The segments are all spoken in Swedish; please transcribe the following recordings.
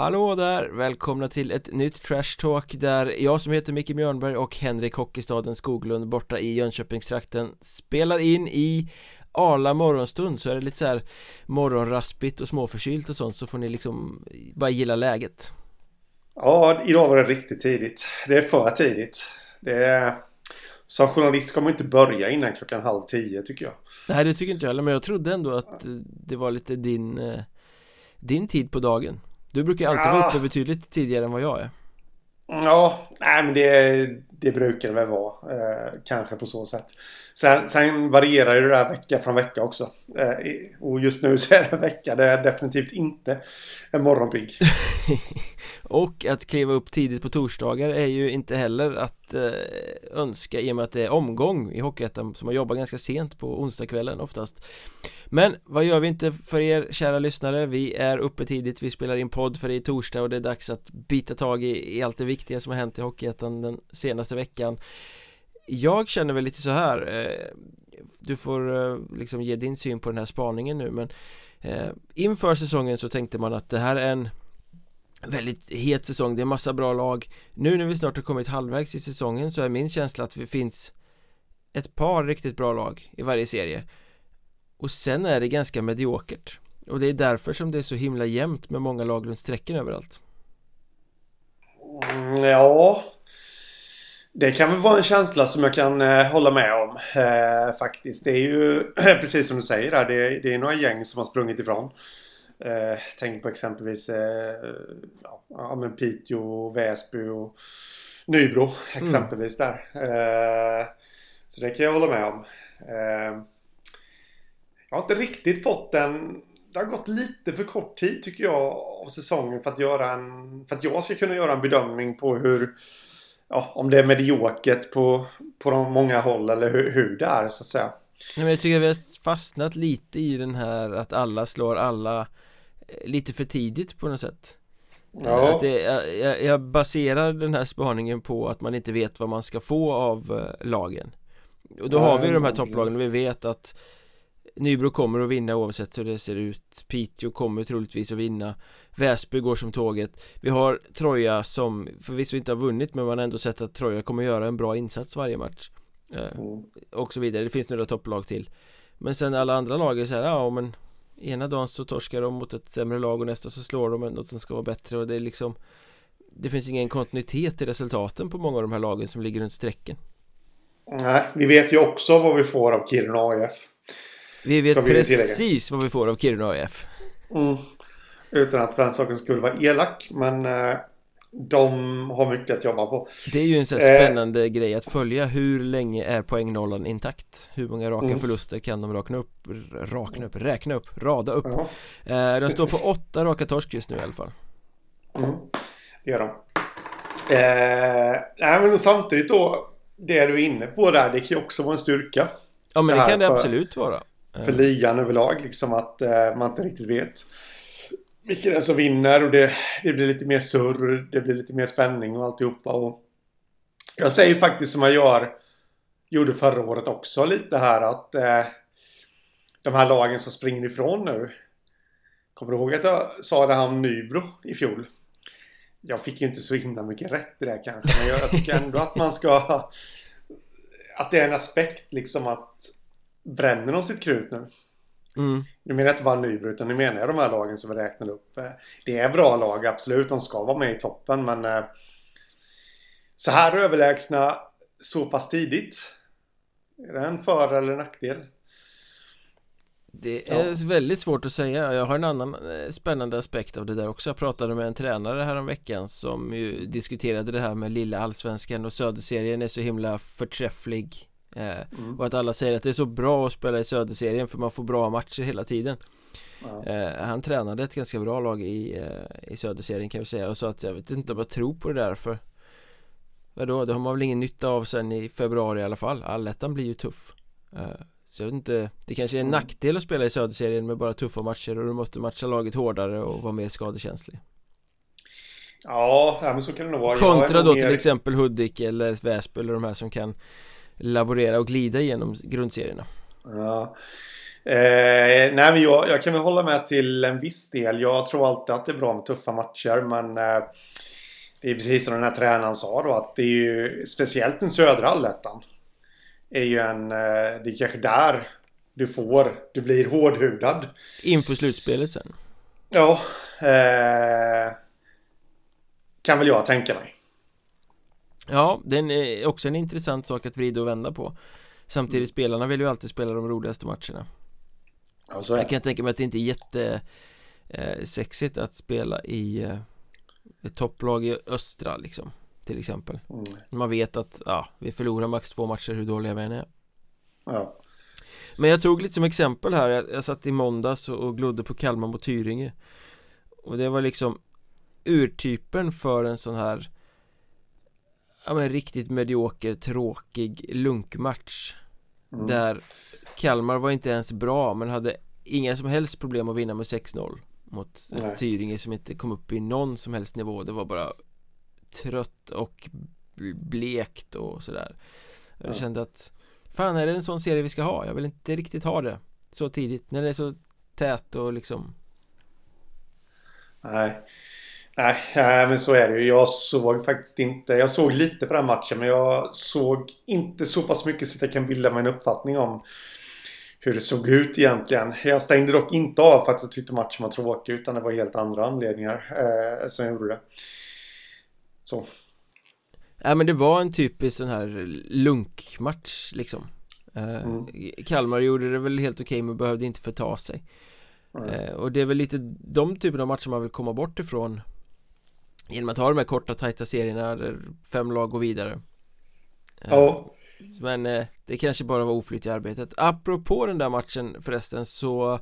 Hallå där! Välkomna till ett nytt Trash Talk där jag som heter Micke Mjörnberg och Henrik Hockeystaden Skoglund borta i Jönköpingstrakten spelar in i Arla morgonstund så är det lite så här morgonraspigt och småförkylt och sånt så får ni liksom bara gilla läget Ja, idag var det riktigt tidigt. Det är för tidigt. Det är... Som journalist ska man inte börja innan klockan halv tio tycker jag. Nej, det tycker inte jag heller, men jag trodde ändå att det var lite din eh, din tid på dagen. Du brukar alltid ja. vara uppe betydligt tidigare än vad jag är. Ja, nej men det, det brukar det väl vara. Eh, kanske på så sätt. Sen, sen varierar det där vecka från vecka också. Eh, och just nu så är det en vecka det är definitivt inte en morgonpigg. och att kliva upp tidigt på torsdagar är ju inte heller att eh, önska i och med att det är omgång i Hockeyettan som har jobbat ganska sent på onsdagskvällen oftast. Men vad gör vi inte för er kära lyssnare? Vi är uppe tidigt, vi spelar in podd för det är torsdag och det är dags att bita tag i, i allt det viktiga som har hänt i Hockeyettan den senaste veckan Jag känner väl lite så här eh, Du får eh, liksom ge din syn på den här spaningen nu men eh, Inför säsongen så tänkte man att det här är en Väldigt het säsong, det är massa bra lag. Nu när vi snart har kommit halvvägs i säsongen så är min känsla att det finns Ett par riktigt bra lag i varje serie. Och sen är det ganska mediokert. Och det är därför som det är så himla jämnt med många lag runt strecken överallt. Mm, Ja. Det kan väl vara en känsla som jag kan eh, hålla med om eh, Faktiskt. Det är ju precis som du säger där det, det är några gäng som har sprungit ifrån eh, Tänk på exempelvis eh, ja, men Piteå, Väsby och Nybro exempelvis mm. där eh, Så det kan jag hålla med om eh, jag har inte riktigt fått den... Det har gått lite för kort tid tycker jag av säsongen för att göra en... För att jag ska kunna göra en bedömning på hur... Ja, om det är mediokert på, på de många håll eller hur, hur det är så att säga. Nej, men jag tycker vi har fastnat lite i den här att alla slår alla lite för tidigt på något sätt. Ja. Att det, jag, jag baserar den här spaningen på att man inte vet vad man ska få av eh, lagen. Och då ja, har vi de här topplagen och vi vet att Nybro kommer att vinna oavsett hur det ser ut Piteå kommer troligtvis att vinna Väsby går som tåget Vi har Troja som förvisso inte har vunnit men man har ändå sett att Troja kommer att göra en bra insats varje match eh, mm. Och så vidare, det finns några topplag till Men sen alla andra lag är så här, ja men Ena dagen så torskar de mot ett sämre lag och nästa så slår de något som ska vara bättre och det är liksom Det finns ingen kontinuitet i resultaten på många av de här lagen som ligger runt strecken Nej, vi vet ju också vad vi får av Kiruna AIF vi vet vi precis vad vi får av Kiruna AIF. Mm. Utan att för den saken skulle vara elak. Men eh, de har mycket att jobba på. Det är ju en sån spännande eh. grej att följa. Hur länge är poängnollan intakt? Hur många raka mm. förluster kan de rakna upp? Rakna upp? Räkna upp? Rada upp? Ja. Eh, de står på åtta raka torsk just nu i alla fall. Mm. Det gör de. Eh, nej, men samtidigt då. Det du är inne på där, det kan ju också vara en styrka. Ja men det, det kan det för... absolut vara för ligan överlag. Liksom att eh, man inte riktigt vet vilken är som vinner och det, det blir lite mer surr, det blir lite mer spänning och alltihopa. Och jag säger faktiskt som jag gör, gjorde förra året också lite här att eh, de här lagen som springer ifrån nu. Kommer du ihåg att jag sa det här om Nybro i fjol? Jag fick ju inte så himla mycket rätt i det kanske, men jag, jag tycker ändå att man ska... Att det är en aspekt liksom att bränner de sitt krut nu? Mm. Nu menar jag inte bara Nybro utan nu menar jag de här lagen som vi räknade upp. Eh, det är bra lag, absolut. De ska vara med i toppen men eh, så här överlägsna så pass tidigt. Är det en för eller nackdel? Det är ja. väldigt svårt att säga Jag har en annan eh, spännande aspekt av det där också Jag pratade med en tränare här veckan Som ju diskuterade det här med lilla allsvenskan och söderserien är så himla förträfflig mm. Och att alla säger att det är så bra att spela i Söderserien för man får bra matcher hela tiden. Ja. eh, Han tränade ett ganska bra lag i, eh, i Söderserien kan vi säga. Och sa att jag vet inte om jag tror på det där för Vadå, det har man väl ingen nytta av sen i februari i alla fall. Allettan blir ju tuff. Eh, Så jag vet inte. Det kanske är en mm. nackdel att spela i Söderserien med bara tuffa matcher och du måste matcha laget hårdare och vara mer skadekänslig. Ja, men så kan det nog vara. Kontra då mer... till exempel Hudik eller Väsby eller de här som kan laborera och glida igenom grundserierna Ja Eh, nej, men jag, jag, kan väl hålla med till en viss del. Jag tror alltid att det är bra med tuffa matcher, men eh, det är precis som den här tränaren sa då att det är ju speciellt den södra allettan. Är ju en, eh, det är kanske där du får, du blir hårdhudad. Inför slutspelet sen. Ja. Eh, kan väl jag tänka mig. Ja, det är också en intressant sak att vrida och vända på. Samtidigt mm. spelarna vill ju alltid spela de roligaste matcherna. Ja, så är Jag kan tänka mig att det inte är jätte eh, sexigt att spela i eh, ett topplag i östra liksom Till exempel. Mm. Man vet att, ja, vi förlorar max två matcher hur dåliga vi än är. Ja. Men jag tog lite som exempel här, jag, jag satt i måndags och, och glodde på Kalmar mot Tyringe. Och det var liksom urtypen för en sån här ja, men riktigt medioker, tråkig lunkmatch mm. Där Kalmar var inte ens bra men hade inga som helst problem att vinna med 6-0 Mot Nej. Tyringe som inte kom upp i någon som helst nivå Det var bara trött och blekt och sådär Jag ja. kände att Fan är det en sån serie vi ska ha? Jag vill inte riktigt ha det Så tidigt, när det är så tät och liksom Nej Nej, men så är det ju. Jag såg faktiskt inte. Jag såg lite på den matchen men jag såg inte så pass mycket så att jag kan bilda mig en uppfattning om hur det såg ut egentligen. Jag stängde dock inte av för att jag tyckte matchen var tråkig utan det var helt andra anledningar eh, som gjorde det. Så. Ja men det var en typisk sån här lunkmatch liksom. Eh, mm. Kalmar gjorde det väl helt okej men behövde inte förta sig. Mm. och det är väl lite de typerna av matcher man vill komma bort ifrån Genom att ha de här korta tajta serierna där fem lag går vidare. Ja. Men eh, det kanske bara var oflyt i arbetet. Apropå den där matchen förresten så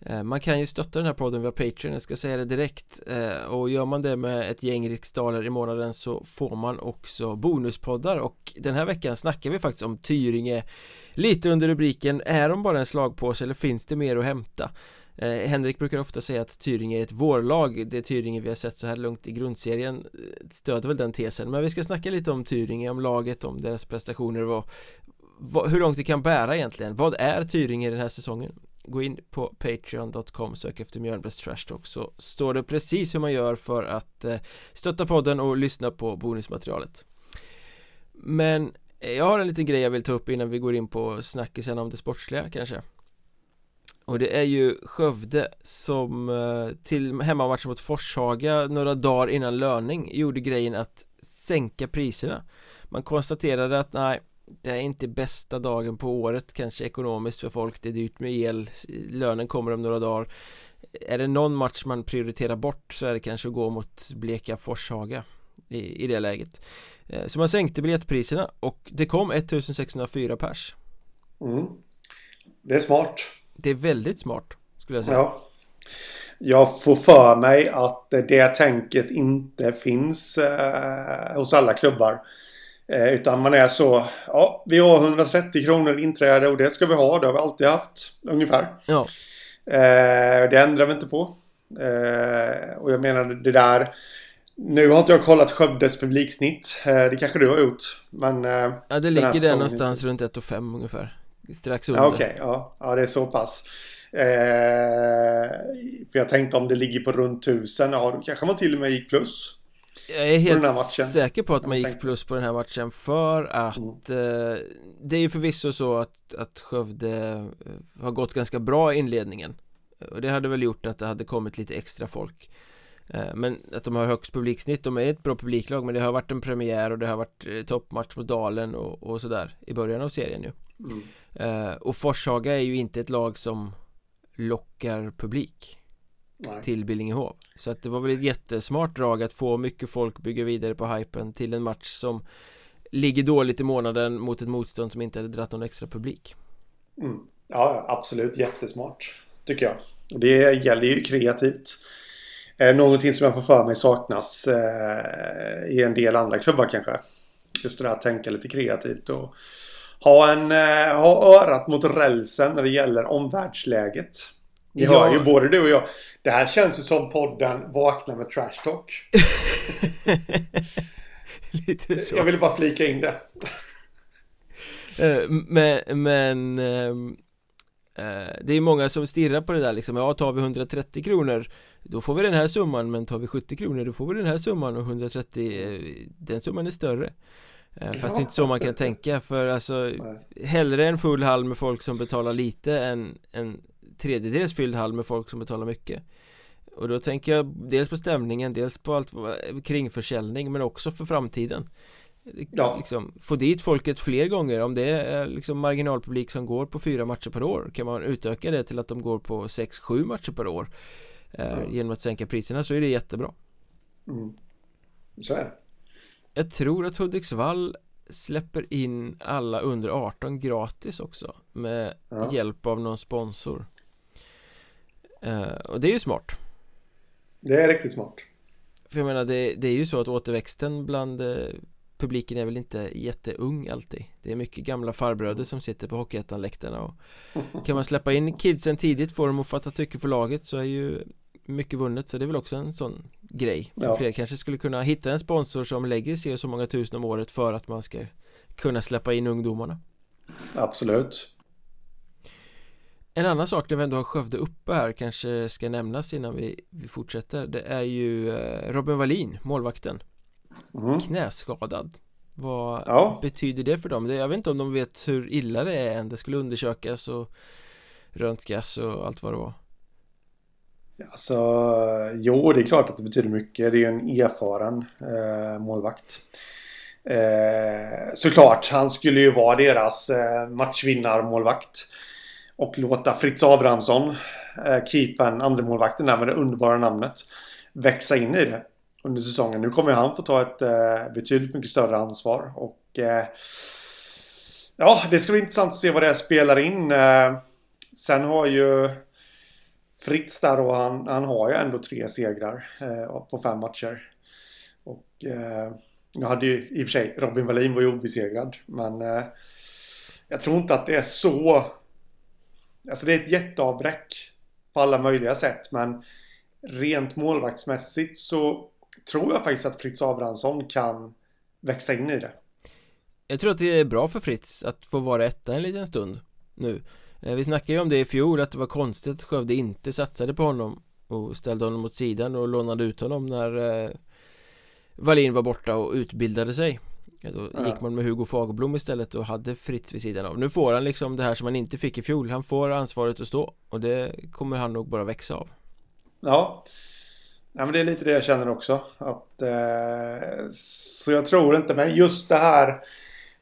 eh, man kan ju stötta den här podden via Patreon, jag ska säga det direkt. Eh, Och gör man det med ett gäng riksdaler i månaden så får man också bonuspoddar. Och den här veckan snackar vi faktiskt om Tyringe. Lite under rubriken Är de bara en slagpåse eller finns det mer att hämta? Eh, Henrik brukar ofta säga att Tyringe är ett vårlag. Det Tyringe vi har sett så här långt i grundserien. Eh, Stöder väl den tesen. Men vi ska snacka lite om Tyringe, om laget, om deras prestationer och vad, hur långt det kan bära egentligen. Vad är Tyringe den här säsongen? Gå in på Patreon.com, sök efter Mjölnbergs Trash Talk så står det precis hur man gör för att eh, stötta podden och lyssna på bonusmaterialet. Men eh, jag har en liten grej jag vill ta upp innan vi går in på snackisen om det sportsliga kanske och det är ju Skövde som eh, till hemmamatchen mot Forshaga några dagar innan löning gjorde grejen att sänka priserna. Man konstaterade att nej det är inte bästa dagen på året kanske ekonomiskt för folk. Det är dyrt med el. Lönen kommer om några dagar. Är det någon match man prioriterar bort så är det kanske att gå mot Bleka Forshaga i, i det läget. Eh, så man sänkte biljettpriserna och det kom 1604 pers. Mm. Det är smart det är väldigt smart skulle jag säga. Ja. Jag får för mig att det tänket inte finns eh, hos alla klubbar. Eh, Utan man är så Ja vi har 130 kronor inträde och det ska vi ha. Det har vi alltid haft ungefär. Ja. Eh, Det ändrar vi inte på. Eh, Och jag menar det där nu har inte jag kollat Skövdes publiksnitt. Eh, det kanske du har gjort. Men... Eh, ja, det ligger där någonstans runt 1 5 ungefär strax under. Okej, okay, ja. ja det är så pass. Eh, för jag tänkte om det ligger på runt tusen, ja då kanske man till och med gick plus. Jag är helt säker på att man gick plus på den här matchen för att mm. eh, det är ju förvisso så att, att Skövde eh, har gått ganska bra i inledningen och det hade väl gjort att det hade kommit lite extra folk eh, men att de har högst publiksnitt, de är ett bra publiklag men det har varit en premiär och det har varit eh, toppmatch mot Dalen och, och sådär i början av serien ju mm. Uh, och Forshaga är ju inte ett lag som lockar publik Nej. till Billingehov. Så att det var väl ett jättesmart drag att få mycket folk bygga vidare på hypen till en match som ligger dåligt i månaden mot ett motstånd som inte hade dratt någon extra publik. Mm. Ja, absolut. Jättesmart tycker jag. Och det gäller ju kreativt. Eh, Någonting som jag får för mig saknas eh, i en del andra klubbar kanske. Just det där att tänka lite kreativt och ha, en, eh, ha örat mot rälsen när det gäller omvärldsläget. Ni ja. hör ju både du och jag. Det här känns ju som podden Vakna med Trash Talk. Lite så. Jag ville bara flika in det. Eh, men, men ehm, Eh, det är många som stirrar på det där liksom, ja tar vi 130 kronor Då får vi den här summan men tar vi 70 kronor då får vi den här summan och 130 eh, Den summan är större ja. Fast det är inte så man kan tänka för alltså Hellre en full hall med folk som betalar lite än en tredjedels fylld hall med folk som betalar mycket Och då tänker jag dels på stämningen, dels på allt kring försäljning men också för framtiden ja. liksom, få dit folket fler gånger om det är liksom marginalpublik som går på fyra matcher per år kan man utöka det till att de går på sex, sju matcher per år eh, ja. genom att sänka priserna så är det jättebra mm. så är det jag tror att Hudiksvall släpper in alla under 18 gratis också med ja. hjälp av någon sponsor. Eh, och det är ju smart. Det är riktigt smart. För jag menar det, det är ju så att återväxten bland eh, publiken är väl inte jätteung alltid. Det är mycket gamla farbröder som sitter på Hockeyettan-läktarna och Kan man släppa in kidsen tidigt, få dem att fatta tycke för laget så är ju mycket vunnet så det är väl också en sån grej ja. Fler kanske skulle kunna hitta en sponsor som lägger sig så många tusen om året för att man ska kunna släppa in ungdomarna Absolut En annan sak när vi ändå har Skövde uppe här kanske ska nämnas innan vi, vi fortsätter Det är ju eh, Robin Wallin, målvakten mm. knäskadad Vad ja. betyder det för dem? Jag vet inte om de vet hur illa det är än Det skulle undersökas och röntgas och allt vad det var Alltså, jo det är klart att det betyder mycket. Det är ju en erfaren eh, målvakt. Eh, såklart, han skulle ju vara deras eh, matchvinnarmålvakt. Och låta Fritz Abrahamsson, eh, keepern, andremålvakten där med det underbara namnet, växa in i det under säsongen. Nu kommer han få ta ett eh, betydligt mycket större ansvar. Och eh, ja, det ska bli intressant att se vad det spelar in. Eh, sen har ju Fritz där då, han, han har ju ändå tre segrar eh, på fem matcher. Och eh, jag hade ju i och för sig Robin Wallin var ju obesegrad. Men eh, jag tror inte att det är så. Alltså det är ett jätteavbräck på alla möjliga sätt. Men rent målvaktsmässigt så tror jag faktiskt att Fritz Abrahamsson kan växa in i det. Jag tror att det är bra för Fritz att få vara etta en liten stund nu vi snackade ju om det i fjol att det var konstigt att Skövde inte satsade på honom och ställde honom åt sidan och lånade ut honom när eh, Wallin var borta och utbildade sig Då ja. gick man med Hugo Fagerblom istället och hade Fritz vid sidan av Nu får han liksom det här som han inte fick i fjol Han får ansvaret att stå och det kommer han nog bara växa av Ja Ja, men det är lite det jag känner också. Att, eh, så jag tror inte, men just det här.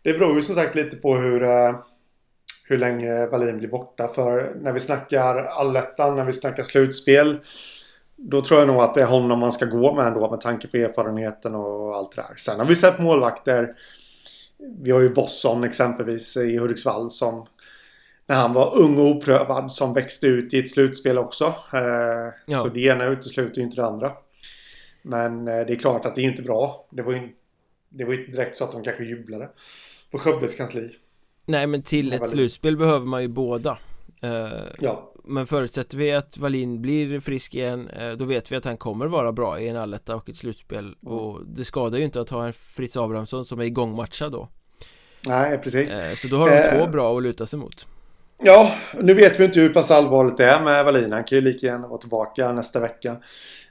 Det beror ju som sagt lite på hur, eh, hur länge Wallin blir borta. För när vi snackar allettan, när vi snackar slutspel. Då tror jag nog att det är honom man ska gå med ändå med tanke på erfarenheten och allt det där. Sen har vi sett målvakter. Vi har ju Bosson exempelvis i Hudiksvall som när han var ung och oprövad som växte ut i ett slutspel också. Eh, ja. Så det ena utesluter ju inte det andra. Men eh, det är klart att det är inte bra. Det var ju det var inte direkt så att de kanske jublade på Skövdes kansli. Nej men till ett slutspel behöver man ju båda. Eh, ja. Men förutsätter vi att Valin blir frisk igen Då vet vi att han kommer vara bra i en alletta och ett slutspel mm. Och det skadar ju inte att ha en Fritz Abrahamsson som är igångmatchad då Nej precis Så då har de eh, två bra att luta sig mot Ja, nu vet vi inte hur pass allvarligt det är med Wallin. Han kan ju lika gärna vara tillbaka nästa vecka.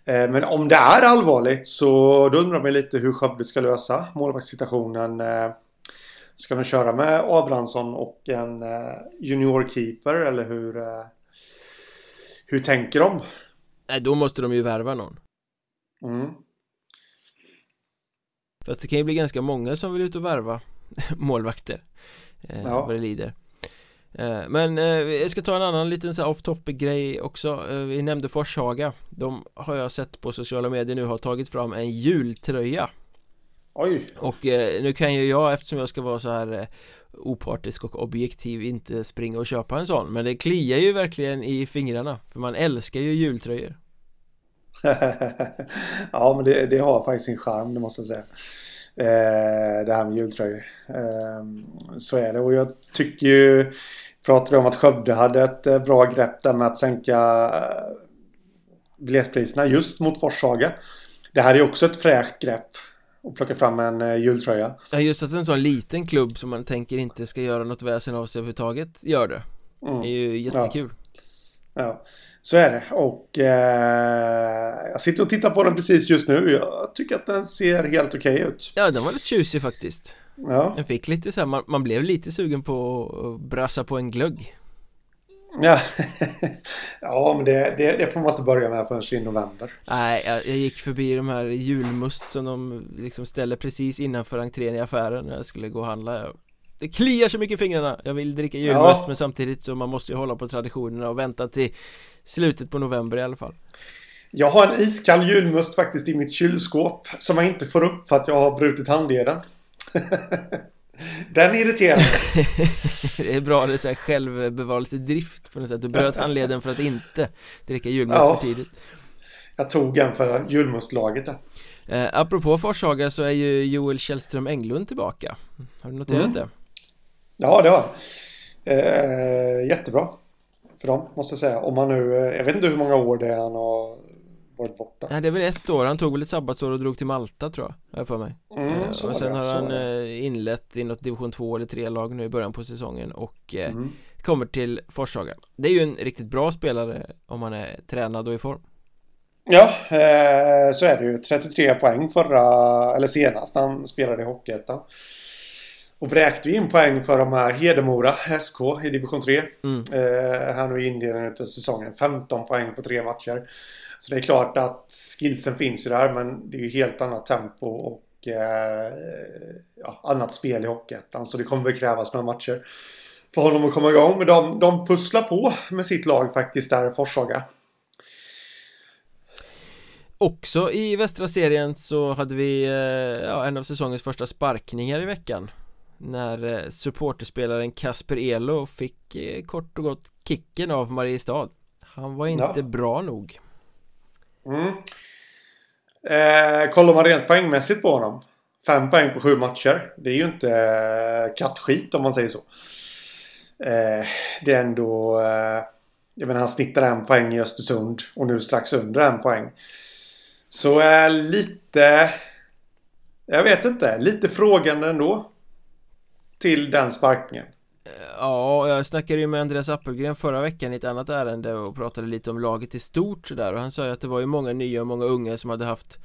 Eh, men om det är allvarligt så då undrar man lite hur Skövde ska lösa målvaktssituationen. Eh, ska de köra med Abrahamsson och en eh, juniorkeeper eller hur? Hur tänker de? Nej, då måste de ju värva någon. Mm. Fast det kan ju bli ganska många som vill ut och värva målvakter. Ja. Vad det lider. Eh, men eh, jag ska ta en annan liten så off topic grej också eh, Vi nämnde Forshaga De har jag sett på sociala medier nu har tagit fram en jultröja Oj. Och nu kan ju jag eftersom jag ska vara så här opartisk och objektiv inte springa och köpa en sån. Men det kliar ju verkligen i fingrarna För man älskar ju jultröjor. Ja men det, det har faktiskt sin charm det måste jag säga. Eh, det här med jultröjor. Eh, så är det. Och jag tycker ju, pratade om att Skövde hade ett eh, bra grepp där med att sänka eh, biljettpriserna just mot Forshaga. Det här är också ett fräscht grepp och plocka fram en eh, jultröja. Ja just att en sån liten klubb som man tänker inte ska göra något väsen av sig överhuvudtaget gör det. Mm. Det är ju jättekul. Ja. ja. Så är det. Och eh, jag sitter och tittar på den precis just nu. Jag tycker att den ser helt okej okay ut. Ja, den var lite tjusig faktiskt. Ja. Den fick lite så här, man, man blev lite sugen på att brassa på en glögg. Ja, ja men det, det, det, får man inte börja med förrän i november. Nej, jag, jag, gick förbi de här julmust som de liksom ställer precis innanför entrén i affären när jag skulle gå och handla. Det kliar så mycket i fingrarna. Jag vill dricka julmust ja. men samtidigt så man måste ju hålla på traditionerna och vänta till slutet på november i alla fall. Jag har en iskall julmust faktiskt i mitt kylskåp som jag inte får upp för att jag har brutit handleden. Den irriterar mig. det är bra, det är så här självbevarelsedrift på något sätt. Du bröt handleden för att inte dricka julmust ja, för tidigt. Jag tog en för julmustlaget där. Eh, apropå Forshaga så är ju Joel Källström Englund tillbaka. Har du noterat mm. det? Ja, det har eh, Jättebra för dem, måste jag säga. Om man nu, eh, jag vet inte hur många år det är han har varit borta. Nej, det är väl ett år. Han tog väl ett sabbatsår och drog till Malta tror jag, jag för mig. Mm, eh, och sen det, har han eh, inlett i något division 2 eller 3 lag nu i början på säsongen och eh, mm. kommer till Forshaga. Det är ju en riktigt bra spelare om han är tränad och i form. Ja, eh, så är det ju. 33 poäng förra, eller senast han spelade i Hockeyettan. Och vräkte in poäng för de här Hedemora, SK i division 3. Mm. Eh, här nu i inledningen av säsongen. 15 poäng på tre matcher. Så det är klart att skillsen finns ju där men det är ju helt annat tempo och eh, ja, annat spel i Hockeyettan. Så det kommer väl krävas några matcher för honom att komma igång. Men de, de pusslar på med sitt lag faktiskt där i Forshaga. Också i västra serien så hade vi eh, ja, en av säsongens första sparkningar i veckan När eh, supporterspelaren Kasper Elo fick eh, kort och gott kicken av Mariestad Han var inte ja. bra nog Mm. Eh, kollar man rent poängmässigt på honom. Fem poäng på sju matcher. Det är ju inte eh, kattskit om man säger så. Eh, det är ändå... Eh, jag menar han snittar en poäng i Östersund och nu strax under en poäng. Så eh, lite... Jag vet inte. Lite frågande ändå. Till den sparkningen. Ja, jag snackade ju med Andreas Appelgren förra veckan i ett annat ärende och pratade lite om laget i stort sådär och han sa ju att det var ju många nya och många unga som hade haft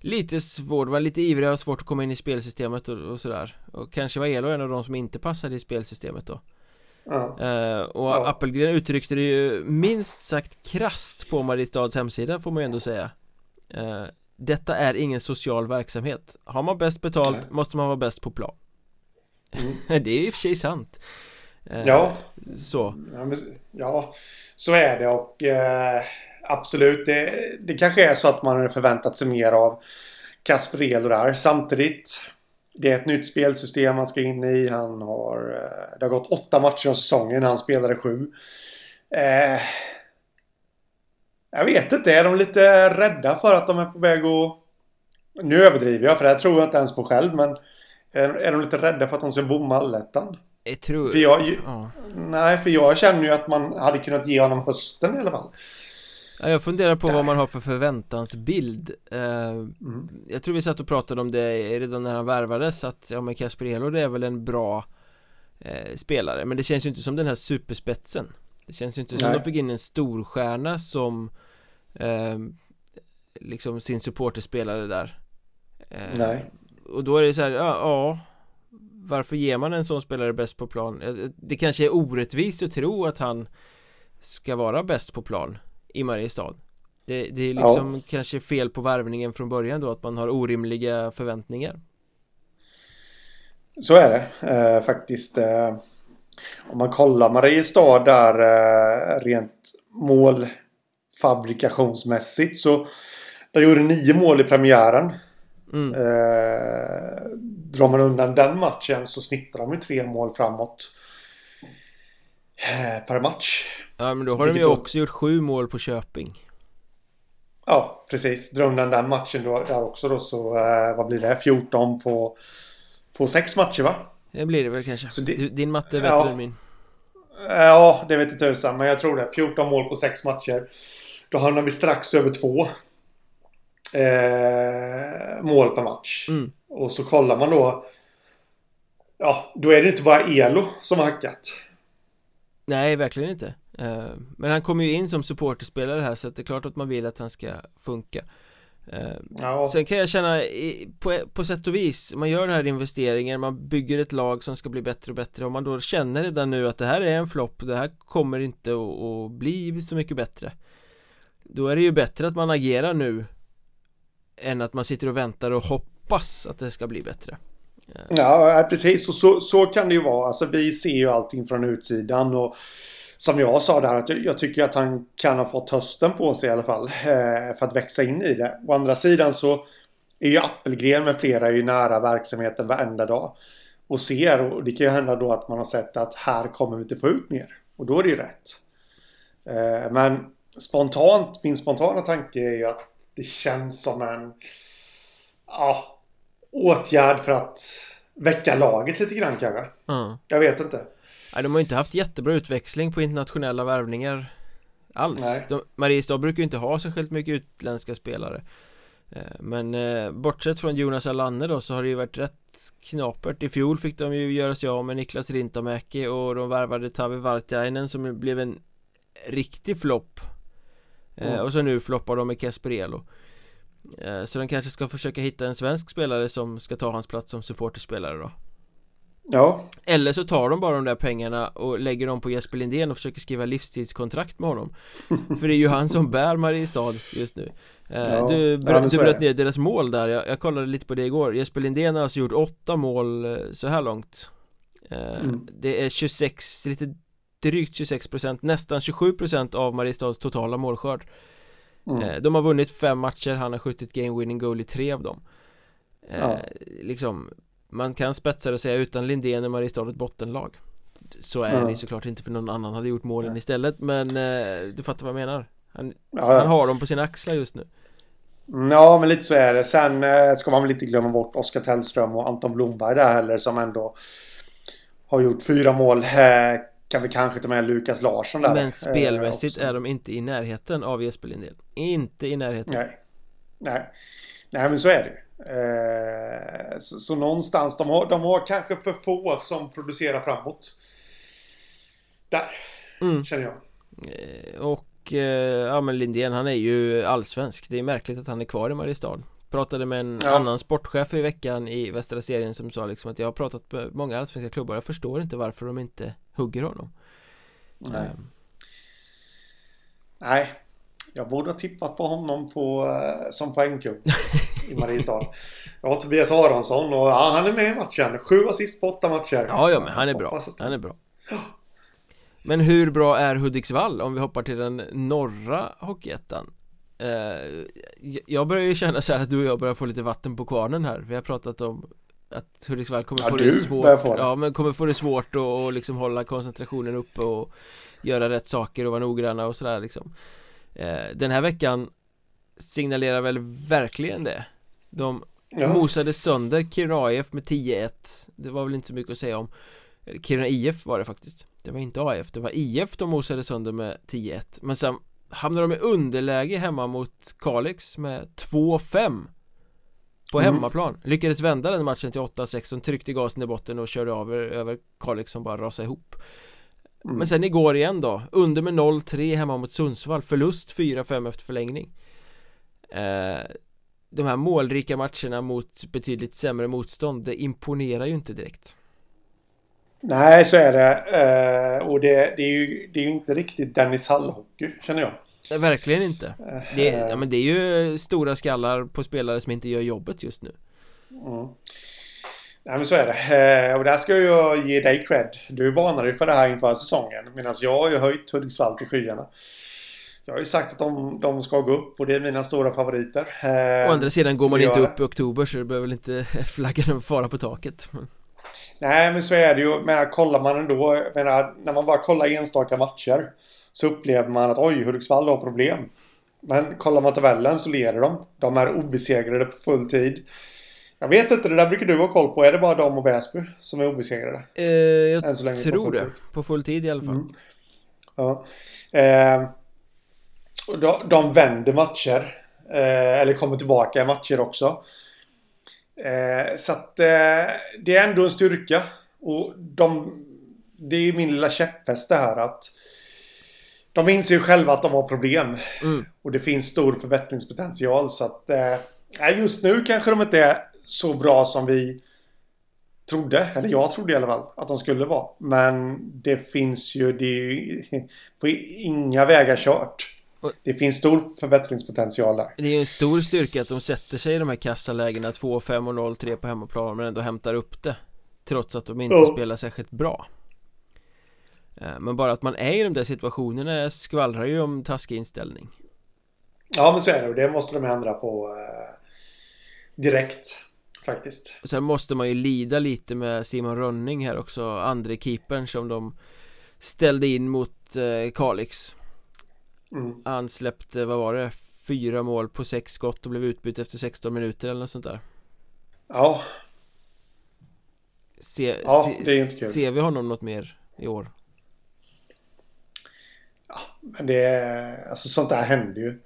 lite svårt, var lite ivriga och svårt att komma in i spelsystemet och, och sådär och kanske var Elo en av de som inte passade i spelsystemet då ja. uh, och ja. Appelgren uttryckte det ju minst sagt krast på Mariestads hemsida får man ju ändå säga uh, Detta är ingen social verksamhet Har man bäst betalt Nej. måste man vara bäst på plan mm. Det är i och för sig sant Eh, ja. Så. Ja, så är det och eh, absolut. Det, det kanske är så att man hade förväntat sig mer av Kasper där. Samtidigt. Det är ett nytt spelsystem han ska in i. Han har... Eh, det har gått åtta matcher av säsongen. Han spelade sju. Eh, jag vet inte. Är de lite rädda för att de är på väg att... Nu överdriver jag för det här tror jag inte ens på själv. Men är, är de lite rädda för att de ska bomma allettan? Jag tror... För jag, ja. Nej, för jag känner ju att man hade kunnat ge honom hösten i alla fall. Ja, jag funderar på Där. vad man har för förväntansbild uh, mm. Jag tror vi satt och pratade om det redan när han värvades att ja men Kasper Elo det är väl en bra uh, spelare men det känns ju inte som den här superspetsen Det känns ju inte som Nej. de fick in en storstjärna som uh, liksom sin supporterspelare där Nej Och då är det så här, ja, ja varför ger man en sån spelare bäst på plan? Det kanske är orättvist att tro att han ska vara bäst på plan i Mariestad det, det är liksom ja. kanske fel på värvningen från början då att man har orimliga förväntningar Så är det eh, faktiskt eh, Om man kollar Mariestad där eh, rent målfabrikationsmässigt så de gjorde nio mål i premiären Mm. Eh, drar man undan den matchen så snittar de ju tre mål framåt. Eh, per match. Ja men då har Vilket de ju också gjort sju mål på Köping. Ja precis. Drar undan den matchen då, där också då så eh, vad blir det? 14 på, på sex matcher va? Det blir det väl kanske. Det, Din matte är bättre ja, än min. Ja, det vet inte tusan, men jag tror det. 14 mål på sex matcher. Då hamnar vi strax över två eh, mål per match. Mm. Och så kollar man då. Ja, då är det inte bara Elo som har hackat. Nej, verkligen inte eh, Men han kommer ju in som supporterspelare här så det är klart att man vill att han ska funka eh, ja. Sen kan jag känna på, på sätt och vis Man gör den här investeringen Man bygger ett lag som ska bli bättre och bättre Om man då känner redan nu att det här är en flopp Det här kommer inte att, att bli så mycket bättre Då är det ju bättre att man agerar nu än att man sitter och väntar och hoppas att det ska bli bättre Ja, precis. Och så, så kan det ju vara. Alltså, vi ser ju allting från utsidan. Och som jag sa där, att jag tycker att han kan ha fått hösten på sig i alla fall. Eh, för att växa in i det. Å andra sidan så är ju Appelgren med flera ju nära verksamheten varenda dag. Och ser, och det kan ju hända då att man har sett att här kommer vi inte få ut mer. Och då är det ju rätt. Eh, men spontant, min spontana tanke är ju att det känns som en... Ja, åtgärd för att väcka laget lite grann kanske. Mm. Jag vet inte. Nej, de har ju inte haft jättebra utväxling på internationella värvningar alls. De, Mariestad brukar ju inte ha särskilt mycket utländska spelare. Eh, men eh, bortsett från Jonas Alanne då så har det ju varit rätt knapert I fjol fick de ju göra sig av med Niklas Rintamäki och de värvade Tavi Vartiainen som blev en riktig flopp mm. Och så nu floppar de med Kasperelo Eh, så de kanske ska försöka hitta en svensk spelare som ska ta hans plats som supporterspelare då. Ja. Eller så tar de bara de där pengarna och lägger dem på Jesper Lindén och försöker skriva livstidskontrakt med honom. För det är ju han som bär Mariestad just nu. Eh, ja, Du, br du bröt ner deras mål där, jag, jag, kollade lite på det igår. Jesper Lindén har alltså gjort åtta mål så här långt. Mm. Det är 26, lite drygt 26% nästan 27% av Mariestads totala målskörd Mm. Eh, de har vunnit fem matcher, han har skjutit game winning goal i tre av dem eh, ja. Liksom Man kan spetsa det och säga utan Lindén är Mariestad ett bottenlag Så är ja. det såklart inte för någon annan hade gjort målen ja. istället men eh, du fattar vad jag menar han, han, har dem på sina axlar just nu mm, Ja men lite så är det Sen ska man väl inte glömma bort Oskar Tellström och Anton Blomberg där heller som ändå Har gjort fyra mål kan vi kanske ta med Lukas Larsson där. Men spelmässigt eh, är de inte i närheten av Jesper Lindén. Inte i närheten. Nej. Nej. Nej men så är det eh, så, så, någonstans de har, de har kanske för få som producerar framåt. Där mm. Känner jag. Eh, Och eh, ja men Lindén han är ju allsvensk. Det är märkligt att han är kvar i Mariestad Pratade med en ja. annan sportchef i veckan i Västra serien som sa liksom att jag har pratat med många allsvenska klubbar. Jag förstår inte varför de inte hugger honom. Nej. Um. Nej. Jag borde ha tippat på honom på, uh, som poängkung i Mariestad. Jag har Tobias Aronsson och ja, han är med i matchen. Sju assist på åtta matcher. Ja, ja men han är bra. Han är bra. Men hur bra är Hudiksvall om vi hoppar till den norra Hockeyettan? Uh, jag börjar ju känna så här att du och jag börjar få lite vatten på kvarnen här. Vi har pratat om att Hudiksvall kommer ja, få det svårt. få det. Ja men kommer få det svårt att och liksom hålla koncentrationen uppe och Göra rätt saker och vara noggranna och sådär liksom. Eh, Den här veckan Signalerar väl verkligen det. De ja. mosade sönder Kiruna IF med 10-1 Det var väl inte så mycket att säga om. Kiruna IF var det faktiskt. Det var inte AIF, det var IF de mosade sönder med 10-1 Men sen hamnade de i underläge hemma mot Kalix med 2-5 på mm. hemmaplan Lyckades vända den matchen till 8-6 De tryckte gasen i botten och körde över, över Kalix som bara rasade ihop mm. Men sen igår igen då Under med 0-3 hemma mot Sundsvall Förlust 4-5 efter förlängning eh, De här målrika matcherna mot betydligt sämre motstånd Det imponerar ju inte direkt Nej, så är det. Eh, och det, det, är ju, det är ju inte riktigt Dennis Hall-hockey, känner jag. Nej, verkligen inte det, ja, men det är ju stora skallar på spelare som inte gör jobbet just nu mm. Nej men så är det. Eh, och där ska jag ge dig cred. Du varnade ju för det här inför säsongen. Medan jag har ju höjt Hudiksvall till skyarna. Jag har ju sagt att de, de ska gå upp och det är mina stora favoriter. Eh, Å andra sidan går man inte upp i oktober så det behöver väl inte flaggan fara på taket. Nej men så är det ju. Men kollar man ändå. Menar, när man bara kollar enstaka matcher. Så upplever man att oj, Hudiksvall har problem. Men kollar man tabellen så leder de. De är obesegrade på full tid. Jag vet inte, det där brukar du ha koll på. Är det bara de och Väsby som är obesegrade? Eh, jag så länge, tror på det. På full tid i alla fall. Mm. Ja. Eh, de, de vänder matcher. Eh, eller kommer tillbaka i matcher också. Eh, så att eh, det är ändå en styrka. Och de det är ju min lilla käpphäst det här att de inser ju själva att de har problem. Mm. Och det finns stor förbättringspotential så att eh, just nu kanske de inte är så bra som vi trodde, eller jag trodde i alla fall, att de skulle vara. Men det finns ju, det är ju på inga vägar kört. Det finns stor förbättringspotential där. Det är en stor styrka att de sätter sig i de här kassalägena 2, 5 och 0, 3 på hemmaplan men ändå hämtar upp det Trots att de inte Ja. spelar särskilt bra Eh, Men bara att man är i de där situationerna skvallrar ju om taskig inställning Ja, men så är det. Och det måste de ändra på eh, direkt. Faktiskt. Och sen måste man ju lida lite med Simon Rönning här också Andre keepern som de ställde in mot eh, Kalix Mm. Han släppte, vad var det? Fyra mål på sex skott och blev utbytt efter 16 minuter eller något sånt där Ja, Se, Ja, se, det är inte kul. Ser vi honom något mer i år? men det är... Alltså sånt där händer ju.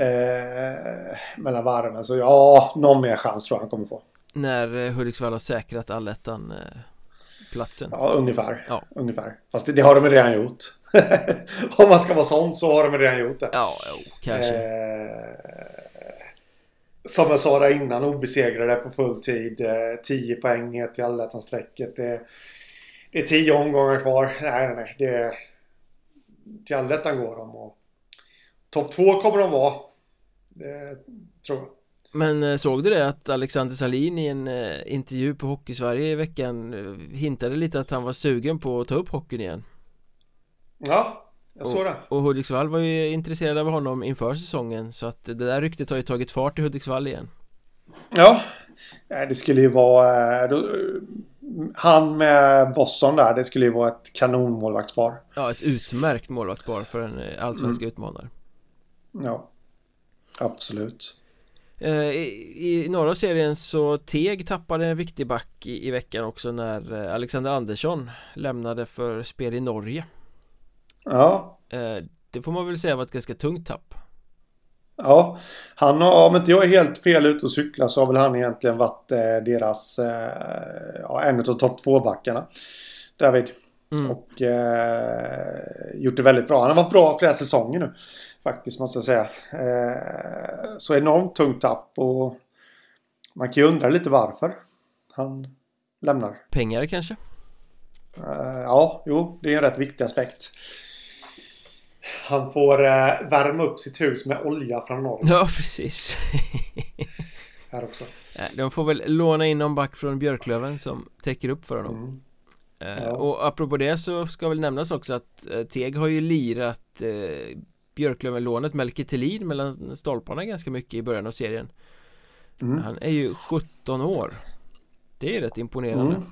Eh, mellan varven. Så ja, någon mer chans tror jag han kommer få. När eh, Hudiksvall har säkrat allettan eh, platsen Ja, ungefär. Ja. Ungefär. Fast det, det har de redan gjort. Om man ska vara sån så har de redan gjort det. Ja, jo, kanske Eh, som jag sa där innan, obesegrade på full tid. Eh, 10 poäng ner till allettan-strecket. Det, det är 10 omgångar kvar. Nej, nej, nej. Det, till allettan går de. Och topp två kommer de vara. Det tror jag. Men eh, såg du det att Alexander Salin i en eh, intervju på Hockeysverige i veckan eh, hintade lite att han var sugen på att ta upp hockeyn igen Ja, jag såg det. Och Hudiksvall var ju intresserade av honom inför säsongen så att det där ryktet har ju tagit fart i Hudiksvall igen Ja, det skulle ju vara... han med Bosson där, det skulle ju vara ett kanonmålvaktspar. Ja, ett utmärkt målvaktspar för en allsvensk Mm. utmanare Ja, absolut. Eh, I, I norra serien så Teg tappade en viktig back i, i veckan också när eh, Alexander Andersson lämnade för spel i Norge Ja, Eh, Det får man väl säga var ett ganska tungt tapp ja. Han har, om inte jag är helt fel ute och cyklar så har väl han egentligen varit deras... Ja, en av topp två-backarna. David. Mm. Och eh, gjort det väldigt bra. Han har varit bra flera säsonger nu. Faktiskt måste jag säga. Eh, så enormt tungt tapp och man kan ju undra lite varför han lämnar. Pengar kanske? Eh, ja, jo, det är en rätt viktig aspekt. Han får eh, värma upp sitt hus med olja från norr Ja, precis här också. De får väl låna in någon back från Björklöven som täcker upp för honom Mm. Eh, Ja. Och apropå det så ska väl nämnas också att eh, Teg har ju lirat eh, Björklöven-lånet Melke Thelin mellan stolparna ganska mycket i början av serien Mm. Han är ju 17 år Det är rätt imponerande Mm.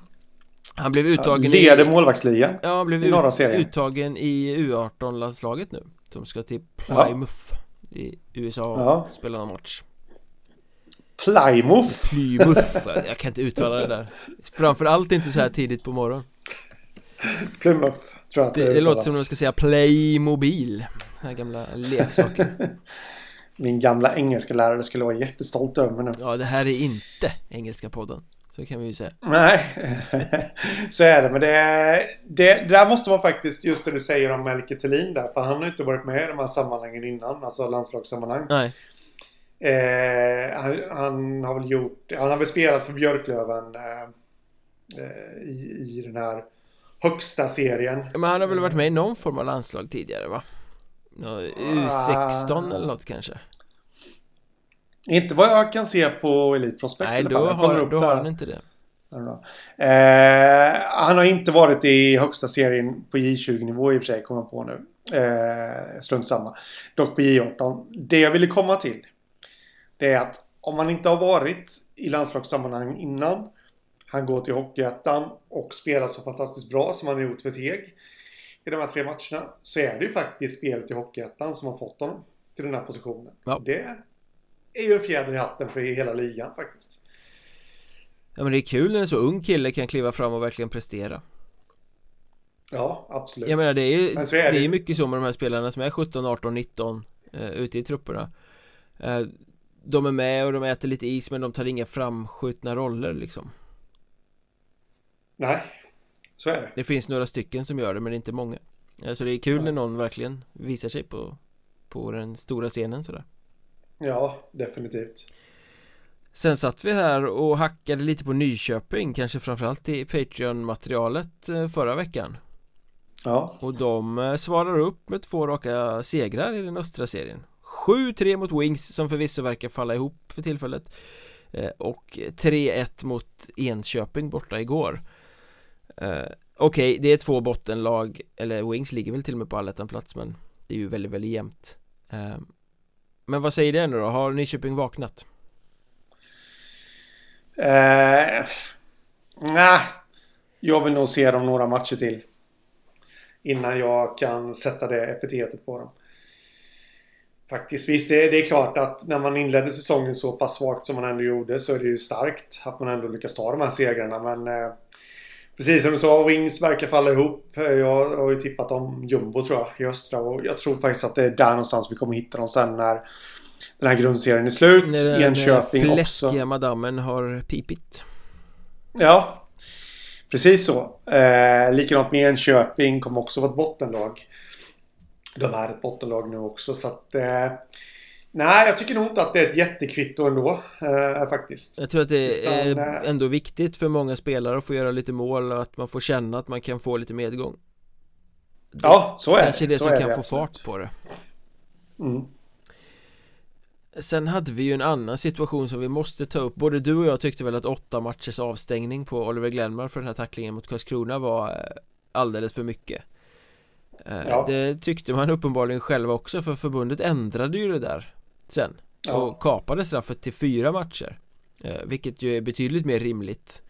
Han blev uttagen leder i målvaktsligan. Ja, han blev i norra serien. uttagen i U18-landslaget nu Som ska till Plymouth i USA och Ja. spela någon match Plymouth. Plymouth, jag kan inte uttala det där Framförallt inte så här tidigt på morgonen Plymouth tror jag att Det, det låter uttalas. som om de ska säga Playmobil Såna här gamla leksaker Min gamla engelska lärare skulle vara jättestolt över mig nu. Ja, det här är inte Engelska podden Så kan vi ju säga Nej, så är det. Men det, det, det där måste vara faktiskt just det du säger om Melke Thelin där. För han har ju inte varit med i de här sammanhangen innan. Alltså landslagssammanhang. Nej, Eh, han, han har väl gjort... Han har väl spelat för Björklöven eh, eh, i, i den här högsta serien. men han har väl varit med i någon form av landslag tidigare va? Nå, U16 eller något kanske? Inte vad jag kan se på Elite Prospects Nej, i alla då fall. Har, då har han inte det Eh, han har inte varit i högsta serien på J20-nivå i och för sig, kommer jag på nu. Eh, strunt samma. Dock på J18. Det jag ville komma till, det är att om man inte har varit i landslagssammanhang innan, han går till Hockeyettan och spelar så fantastiskt bra som han har gjort för Teg i de här tre matcherna, så är det ju faktiskt spelet i Hockeyettan som har fått honom till den här positionen. Ja. Det är ju en fjäder i hatten för hela ligan faktiskt. Ja men det är kul när en så ung kille kan kliva fram och verkligen prestera Ja, absolut. Jag menar det är ju Men det det är mycket så med de här spelarna som är 17, 18, 19 eh, ute i trupperna eh, De är med och de äter lite is men de tar inga framskjutna roller liksom Nej. Så är det. Det finns några stycken som gör det men inte många. Så det är kul när någon verkligen visar sig på, på den stora scenen sådär. Ja, definitivt. Sen satt vi här och hackade lite på Nyköping, kanske framförallt i Patreon-materialet eh, förra veckan. Ja. Och de eh, svarar upp med två raka segrar i den östra serien 7-3 mot Wings som förvisso verkar falla ihop för tillfället eh, Och 3-1 mot Enköping borta igår eh, Okej, okay, det är två bottenlag Eller Wings ligger väl till och med på allettan-plats men Det är ju väldigt, väldigt jämnt eh, Men vad säger det nu då? Har Nyköping vaknat? Eh, nej, jag vill nog se dem några matcher till. Innan jag kan sätta det epitetet på dem. Faktiskt, visst det, det är klart att när man inledde säsongen så pass svagt som man ändå gjorde så är det ju starkt att man ändå lyckas ta de här segrarna. Men eh, precis som du sa, Wings verkar falla ihop. Jag har ju tippat om jumbo tror jag i östra och jag tror faktiskt att det är där någonstans vi kommer hitta dem sen när den här grundserien är slut. När Enköping också. fläskiga madammen har pipit. Ja, precis så. Eh, likadant med Enköping kommer också vara ett bottenlag. De är ett bottenlag nu också så att... Eh, nej, jag tycker nog inte att det är ett jättekvitto ändå eh, faktiskt. Jag tror att det är Utan, eh, ändå viktigt för många spelare att få göra lite mål och att man får känna att man kan få lite medgång. Det ja, så är det. Kanske det så som kan det, få absolut. fart på det. Mm. Sen hade vi ju en annan situation som vi måste ta upp Både du och jag tyckte väl att åtta matchers avstängning på Oliver Glenmar för den här tacklingen mot Karlskrona var eh, alldeles för mycket ja. Det tyckte man uppenbarligen själva också för förbundet ändrade ju det där sen ja. och kapade straffet till fyra matcher eh, Vilket ju är betydligt mer rimligt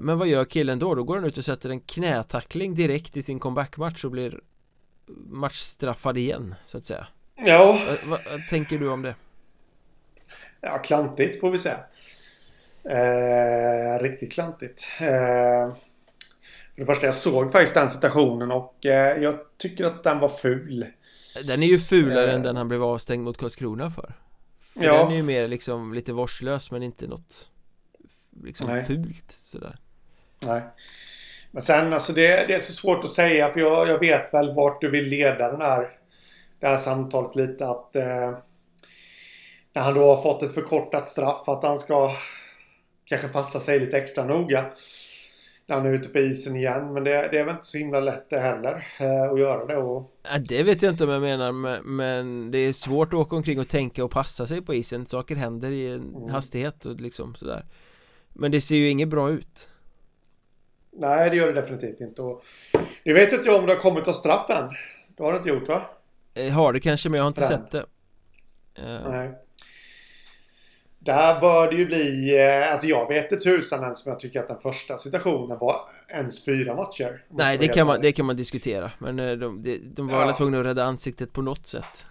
Men vad gör killen då? Då går han ut och sätter en knätackling direkt i sin comebackmatch och blir matchstraffad igen så att säga Ja. Vad, vad, tänker du om det? Ja, klantigt får vi säga. Eh, riktigt klantigt. Eh, det första, jag såg faktiskt den situationen och eh, jag tycker att den var ful. Den är ju fulare än den han blev avstängd mot Karlskrona för. för ja. Den är ju mer liksom lite vårdslös men inte något liksom Nej. fult sådär. Nej. Men sen alltså det, det är så svårt att säga för jag, jag vet väl vart du vill leda den här det här samtalet lite att eh, när han då har fått ett förkortat straff att han ska kanske passa sig lite extra noga när han är ute på isen igen. Men det, det är väl inte så himla lätt det heller eh, att göra det. Och... Ja, det vet jag inte om jag menar men det är svårt att åka omkring och tänka och passa sig på isen. Saker händer i en mm. hastighet och liksom sådär. Men det ser ju inget bra ut. Nej, det gör det definitivt inte. Och nu vet inte jag om det har kommit av straff än. Det har det inte gjort va? Eh, har det kanske men jag har inte Fram. sett det uh. Nej Där bör det ju bli eh, Alltså jag vet inte tusan ens men jag tycker att den första situationen var ens fyra matcher Nej det kan, man, det kan man diskutera Men de, de, de var ja. väl tvungna att rädda ansiktet på något sätt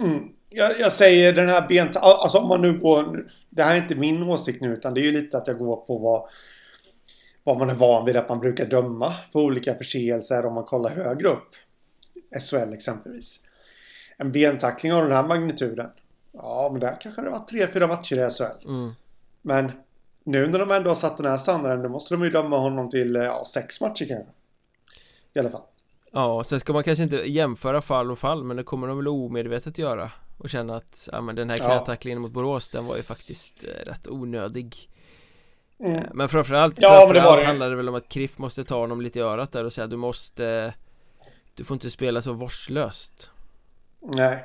mm. jag, jag, säger den här bent... Alltså om man nu går... Det här är inte min åsikt nu utan det är ju lite att jag går på vad vad man är van vid att man brukar döma för olika förseelser om man kollar högre upp. SHL exempelvis. En bentackling av den här magnituden. Ja, men där kanske det var tre, fyra matcher i SHL. Mm. Men nu när de ändå har satt den här standarden då måste de ju döma honom till ja, sex matcher kanske. I alla fall. Ja, sen ska man kanske inte jämföra fall och fall men det kommer de väl omedvetet göra och känna att ja, men den här knätacklingen ja. mot Borås den var ju faktiskt eh, rätt onödig mm. Eh, men framförallt, ja, framförallt men det var det. handlar det väl om att Kriff måste ta honom lite i örat där och säga du måste du får inte spela så vårdslöst. Nej.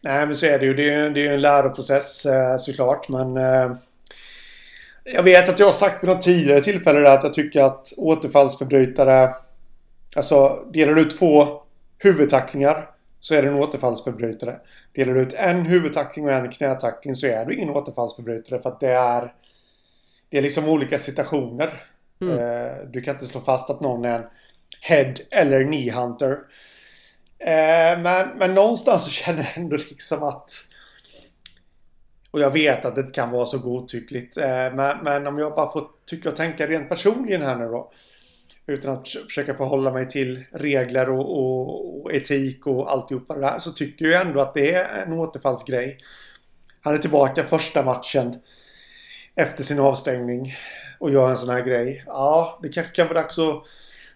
Nej, men så är det ju. Det är, det är en läroprocess eh, såklart, men... Eh, jag vet att jag har sagt vid något tidigare tillfälle att jag tycker att återfallsförbrytare... Alltså, delar du ut två huvudtacklingar så är det en återfallsförbrytare. Delar du ut en huvudtackling och en knätackling så är du ingen återfallsförbrytare för att det är... Det är liksom olika situationer. Mm. Eh, du kan inte slå fast att någon är en Head eller Knee Hunter. Eh, men, men någonstans så känner jag ändå liksom att... Och jag vet att det kan vara så godtyckligt. Eh, men, men om jag bara får tycka och tänka rent personligen här nu då. Utan att försöka förhålla mig till regler och, och, och etik och alltihopa det där. Så tycker jag ändå att det är en återfallsgrej. Han är tillbaka första matchen. efter sin avstängning och gör en sån här grej. Ja, det kanske kan vara dags att,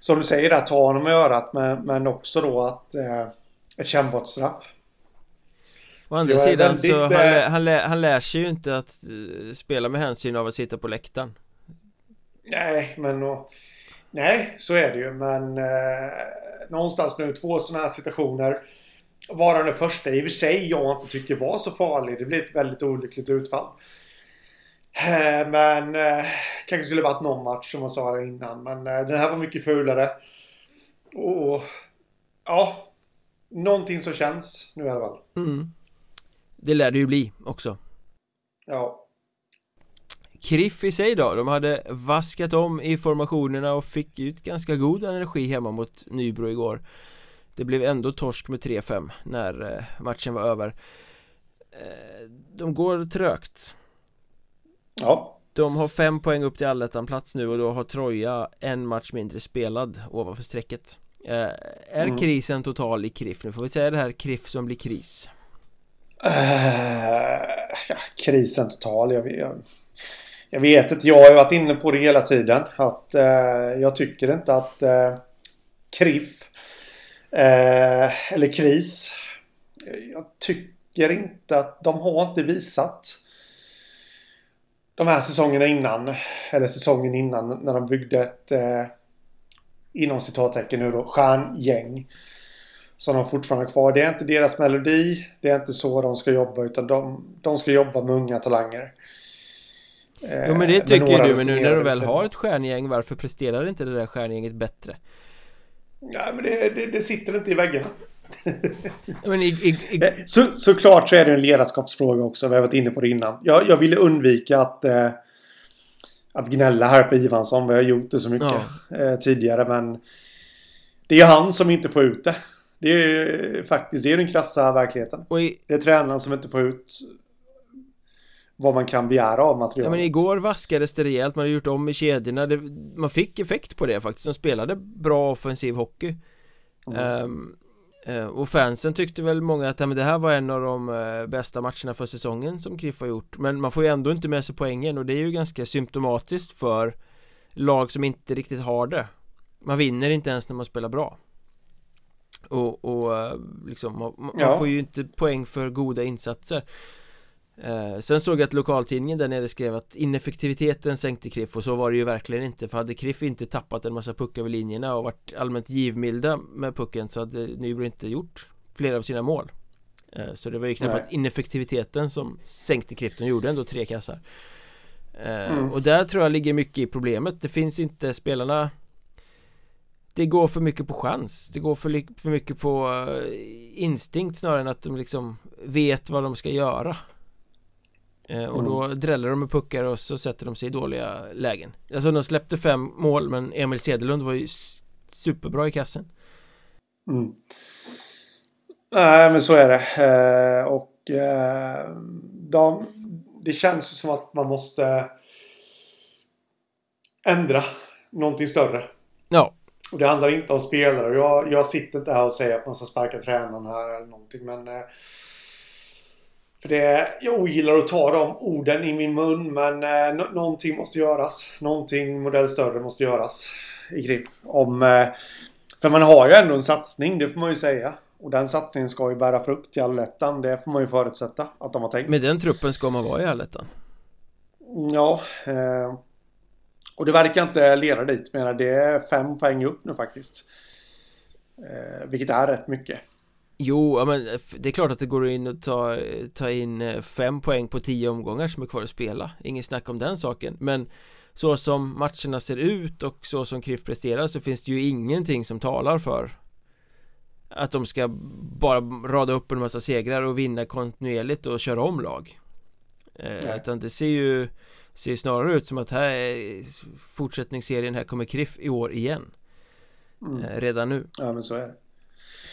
som du säger, där, ta honom i örat. Men, men också då att eh, ett kännbart straff. Å andra sidan väldigt, så han, eh, han, lär, han lär sig ju inte att uh, spela med hänsyn av att sitta på läktaren. Nej, men och, Nej, så är det ju. Men eh, någonstans nu två sådana här situationer. Vara den första i och för sig jag inte tycker var så farlig. Det blev ett väldigt olyckligt utfall. Eh, men eh, kanske skulle varit någon match som man sa det innan. Men eh, den här var mycket fulare. Och ja, någonting som känns nu i alla fall. Mm. Det lär det ju bli också. Ja. Kriff i sig då, de hade vaskat om i formationerna och fick ut ganska god energi hemma mot Nybro igår Det blev ändå torsk med 3-5 när eh, matchen var över eh, De går trögt Ja De har fem poäng upp till allettan-plats nu och då har Troja en match mindre spelad ovanför strecket eh, Är mm. krisen total i Kriff nu? Får vi säga det här Kriff som blir kris? Uh, ja, krisen total, jag vet jag vet inte, jag har ju varit inne på det hela tiden. Att eh, jag tycker inte att eh, KRIF eh, eller KRIS. Jag tycker inte att de har inte visat de här säsongerna innan. Eller säsongen innan när de byggde ett eh, inom citattecken nu då stjärngäng. Som de fortfarande har kvar. Det är inte deras melodi. Det är inte så de ska jobba utan de, de ska jobba med unga talanger. Jo men det eh, tycker du, men nu när du väl har ett stjärngäng, varför presterar inte det där stjärngänget bättre? Ja men det, det, det sitter inte i väggarna. Men i, i, i... Eh, så, såklart så är det en ledarskapsfråga också, vi har varit inne på det innan. Jag, jag ville undvika att, eh, att gnälla här på Ivansson, vi har gjort det så mycket ja. eh, tidigare men det är han som inte får ut det. Det är faktiskt det är den krassa verkligheten. I... Det är tränaren som inte får ut vad man kan begära av materialet. Ja, men igår vaskades det rejält, man har gjort om i kedjorna det, Man fick effekt på det faktiskt, de spelade bra offensiv hockey mm. um, Och fansen tyckte väl många att men det här var en av de uh, bästa matcherna för säsongen som Kriff har gjort. Men man får ju ändå inte med sig poängen och det är ju ganska symptomatiskt för lag som inte riktigt har det. Man vinner inte ens när man spelar bra. Och, och eh, liksom, man, man ja. får ju inte poäng för goda insatser Eh, sen såg jag att lokaltidningen där nere skrev att ineffektiviteten sänkte Kriff och så var det ju verkligen inte. För hade Kriff inte tappat en massa puckar vid linjerna och varit allmänt givmilda med pucken så hade Nybro inte gjort flera av sina mål. Eh, Så det var ju knappt ineffektiviteten som sänkte Kriff, de gjorde ändå tre kassar. Eh, mm. Och där tror jag ligger mycket i problemet, det finns inte spelarna det går för mycket på chans. Det går för, för mycket på eh, instinkt snarare än att de liksom vet vad de ska göra Eh, och då mm. dräller de med puckar och så sätter de sig i dåliga lägen. Alltså de släppte fem mål men Emil Cederlund var ju superbra i kassen. Mm. Nej men så är det. Eh, och eh, de, Det känns som att man måste Ändra Någonting större. Ja. Och det handlar inte om spelare. Jag, jag sitter inte här och säger att man ska sparka tränaren här eller någonting men för det, jag ogillar att ta de orden i min mun men eh, någonting måste göras. Någonting modell större måste göras i GRIF. Om, eh, för man har ju ändå en satsning, det får man ju säga. Och den satsningen ska ju bära frukt i allettan. Det får man ju förutsätta att de har tänkt. Med den truppen ska man vara i allettan? Ja. Eh, och det verkar inte leda dit. Menar, det är fem poäng upp nu faktiskt. Eh, vilket är rätt mycket. Jo, ja, men det är klart att det går in och ta, ta in eh, fem poäng på tio omgångar som är kvar att spela. Ingen snack om den saken. Men så som matcherna ser ut och så som KRIF presterar så finns det ju ingenting som talar för Att de ska bara rada upp en massa segrar och vinna kontinuerligt och köra om lag. Eh, Utan det ser ju Ser ju snarare ut som att här är fortsättningsserien här kommer KRIF i år igen. Mm. eh, Redan nu. Ja men så är det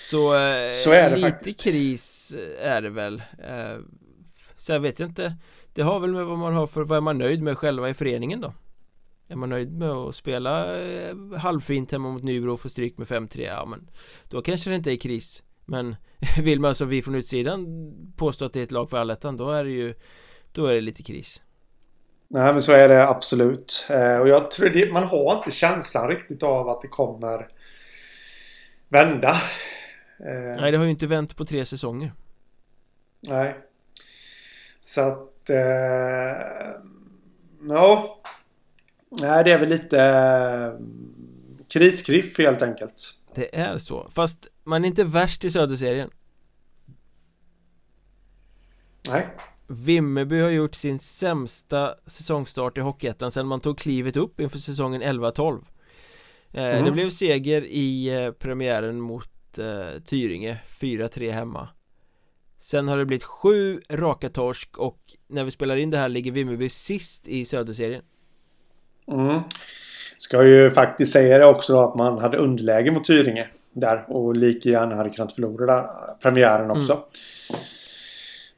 så, eh, så är det lite faktiskt. kris är det väl eh, Så jag vet inte Det har väl med vad man har för, vad är man nöjd med själva i föreningen då? Är man nöjd med att spela eh, halvfint hemma mot Nybro och få stryk med 5-3? Ja men Då kanske det inte är kris Men vill man som vi från utsidan påstå att det är ett lag för allettan då är det ju Då är det lite kris Nej, men så är det absolut. Eh, och jag tror det, man har inte känslan riktigt av att det kommer vända. Eh, nej, det har ju inte vänt på tre säsonger. Nej. Så att... Eh, no. Nej, det är väl lite eh, kriskriff helt enkelt. Det är så. Fast man är inte värst i Söderserien. Nej. Vimmerby har gjort sin sämsta säsongstart i Hockeyettan sedan man tog klivet upp inför säsongen 11-12 eh, mm. Det blev seger i eh, premiären mot eh, Tyringe 4-3 hemma Sen har det blivit sju raka torsk och när vi spelar in det här ligger Vimmerby sist i Söderserien mm. Ska ju faktiskt säga det också då att man hade underläge mot Tyringe där och lika gärna hade kunnat förlora premiären också mm.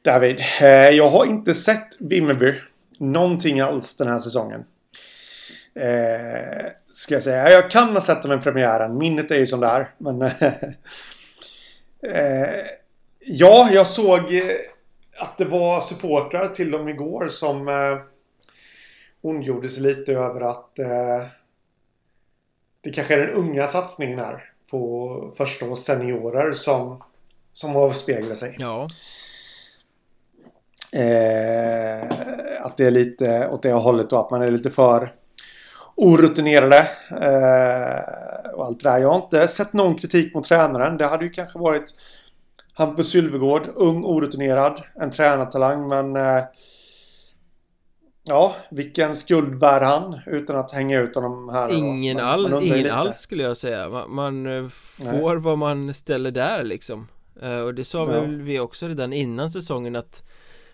David. Eh, jag har inte sett Vimmerby någonting alls den här säsongen. Eh, ska jag säga. Jag kan ha sett dem i premiären. Minnet är ju som det är. Men... eh, ja, jag såg eh, att det var supportrar till dem igår som eh, ondgjorde sig lite över att eh, det kanske är den unga satsningen här på första års seniorer som, som avspeglar sig. Ja. Eh, att det är lite åt det hållet och att man är lite för orutinerade. Eh, och allt det där. Jag har inte sett någon kritik mot tränaren. Det hade ju kanske varit Hampus Sylvegård, ung, orutinerad, en tränartalang men eh, Ja, vilken skuld bär han utan att hänga ut honom här? Ingen, man, all, man ingen alls skulle jag säga. Man, man eh, får Nej. vad man ställer där liksom. Eh, och det sa ja. väl vi också redan innan säsongen att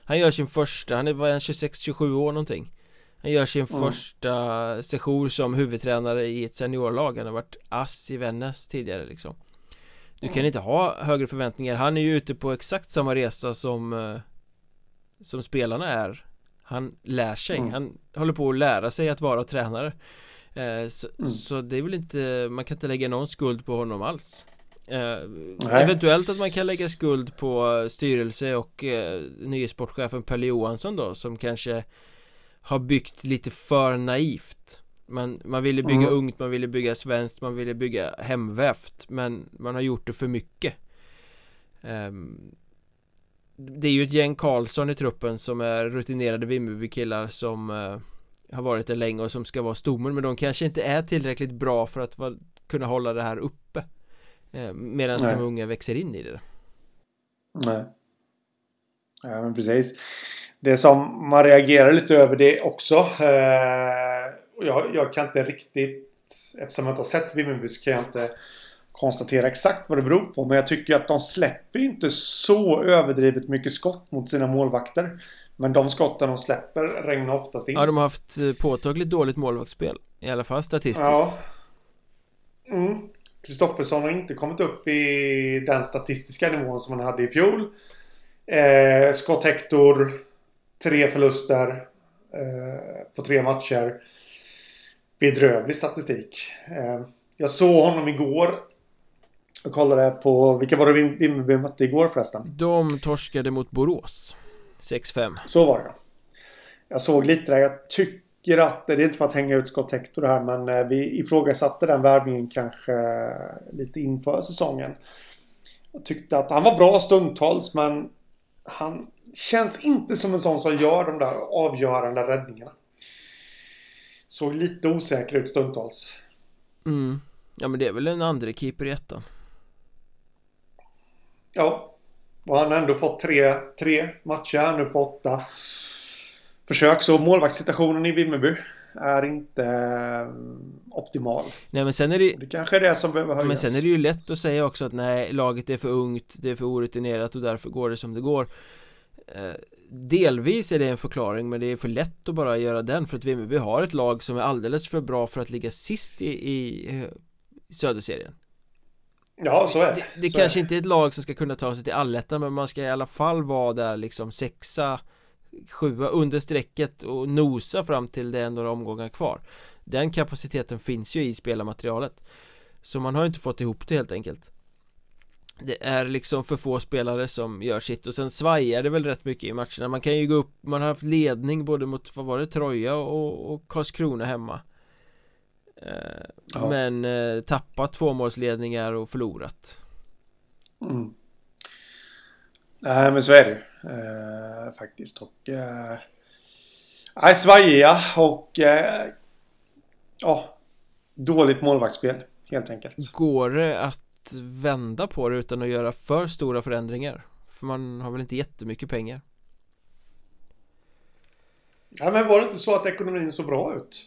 han gör sin första, han är, var 26-27 år någonting Han gör sin mm. första session som huvudtränare i ett seniorlag Han har varit ass i Vännäs tidigare liksom Du mm. kan inte ha högre förväntningar Han är ju ute på exakt samma resa som eh, Som spelarna är Han lär sig, mm. han håller på att lära sig att vara tränare eh, så, mm. så det är väl inte, man kan inte lägga någon skuld på honom alls Eh, eventuellt att man kan lägga skuld på styrelse och eh, nye sportchefen Pelle Johansson då som kanske har byggt lite för naivt. Man, man ville bygga mm. ungt, man ville bygga svenskt, man ville bygga hemvävt Men man har gjort det för mycket. Um, Det är ju ett gäng Karlsson i truppen som är rutinerade Vimmerby-killar som uh, har varit där länge och som ska vara stommen Men de kanske inte är tillräckligt bra för att va, kunna hålla det här uppe Eh, Medan de unga växer in i det. Nej Ja men precis Det som man reagerar lite över det också eh, jag, jag kan inte riktigt Eftersom jag inte har sett Vimmerby så kan jag inte konstatera exakt vad det beror på. Men jag tycker att de släpper inte så överdrivet mycket skott mot sina målvakter. Men de skotten de släpper regnar oftast in. Ja, de har haft eh, påtagligt dåligt målvaktsspel. I alla fall statistiskt. Ja. Mm. Kristoffersson har inte kommit upp i den statistiska nivån som han hade i fjol. Eh, Scott Hector, tre förluster eh, på tre matcher. Bedrövlig statistik. Eh, jag såg honom igår. Jag kollade på, vilka var det Vimmerby mötte igår förresten? De torskade mot Borås. 6-5. Så var det. Jag såg lite där. Jag tycker att, det är inte för att hänga ut Scott Hector här, men eh, vi ifrågasatte den värvningen kanske lite inför säsongen. Jag tyckte att han var bra stundtals, men han känns inte som en sån som gör de där avgörande räddningarna. Såg lite osäker ut stundtals. Mm. Ja men det är väl en andra keeper i ettan. Ja. Och han har ändå fått tre, tre matcher här nu på åtta försök. Så målvaktssituationen i Vimmerby är inte eh, optimal. Nej men sen är det Det kanske är det som behöver höjas. Men sen är det ju lätt att säga också att nej, laget är för ungt, det är för orutinerat och därför går det som det går. Eh, delvis är det en förklaring men det är för lätt att bara göra den för att Vimmerby har ett lag som är alldeles för bra för att ligga sist i, i, i Söderserien. Ja, så är det. Det, det kanske är. inte är ett lag som ska kunna ta sig till allettan men man ska i alla fall vara där liksom sexa sjua under strecket och nosa fram till det är några omgångar kvar. Den kapaciteten finns ju i spelarmaterialet. Så man har inte fått ihop det helt enkelt. Det är liksom för få spelare som gör sitt. Och sen svajar det väl rätt mycket i matcherna. Man kan ju gå upp, man har haft ledning både mot, vad var det, Troja och, och Karlskrona hemma. Eh, ja. Men eh, tappat tvåmålsledningar och förlorat. Mm. Nej men så är det eh, faktiskt och eh, svajiga och eh, ja, dåligt målvaktsspel helt enkelt. Går det att vända på det utan att göra för stora förändringar? För man har väl inte jättemycket pengar? Ja, men var det inte så att ekonomin såg bra ut?